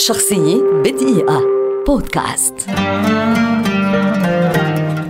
شخصية بدقيقة. بودكاست.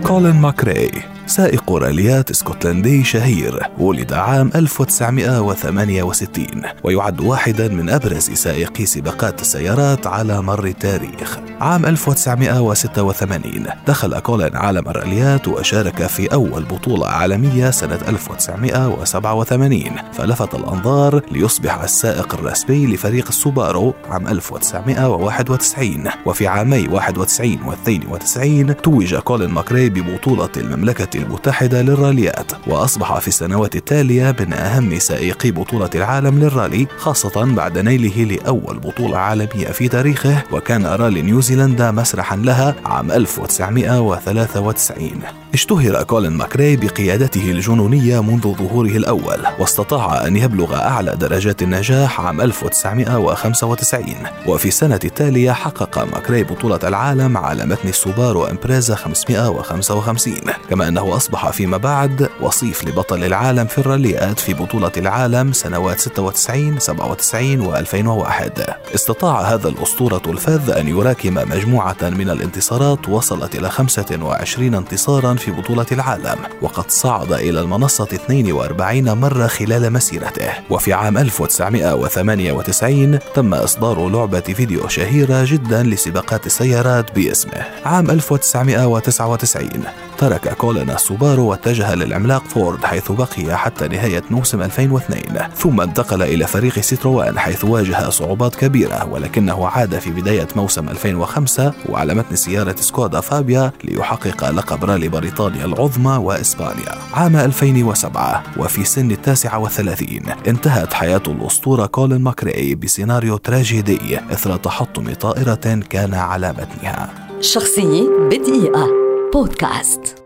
كولين ماكري. سائق راليات اسكتلندي شهير ولد عام 1968 ويعد واحدا من أبرز سائقي سباقات السيارات على مر التاريخ. عام 1986 دخل كولين عالم الراليات وشارك في أول بطولة عالمية سنة 1987 فلفت الأنظار ليصبح السائق الرسمي لفريق السوبارو عام 1991 وفي عامي 91 و 92 توج كولين ماكري ببطولة المملكة المتحدة للراليات وأصبح في السنوات التالية من أهم سائقي بطولة العالم للرالي خاصة بعد نيله لأول بطولة عالمية في تاريخه وكان رالي نيوزيلندا مسرحا لها عام 1993 اشتهر كولين ماكراي بقيادته الجنونية منذ ظهوره الأول واستطاع أن يبلغ أعلى درجات النجاح عام 1995 وفي السنة التالية حقق ماكراي بطولة العالم على متن السوبارو امبريزا 555 كما أنه أصبح فيما بعد وصيف لبطل العالم في الراليات في بطولة العالم سنوات 96 97 و2001 استطاع هذا الأسطورة الفذ أن يراكم مجموعة من الانتصارات وصلت إلى 25 انتصارا في بطولة العالم وقد صعد إلى المنصة 42 مرة خلال مسيرته. وفي عام 1998 تم إصدار لعبة فيديو شهيرة جدا لسباقات السيارات باسمه. عام 1999 ترك كولين السوبارو واتجه للعملاق فورد حيث بقي حتى نهاية موسم 2002 ثم انتقل إلى فريق سيتروان حيث واجه صعوبات كبيرة ولكنه عاد في بداية موسم 2005 وعلى متن سيارة سكودا فابيا ليحقق لقب رالي بريطانيا العظمى وإسبانيا. عام 2007 وفي سن التاسعة والثلاثين انتهت حياة الأسطورة كولين ماكراي بسيناريو تراجيدي إثر تحطم طائرة كان على متنها. شخصية بدقيقة. بودكاست.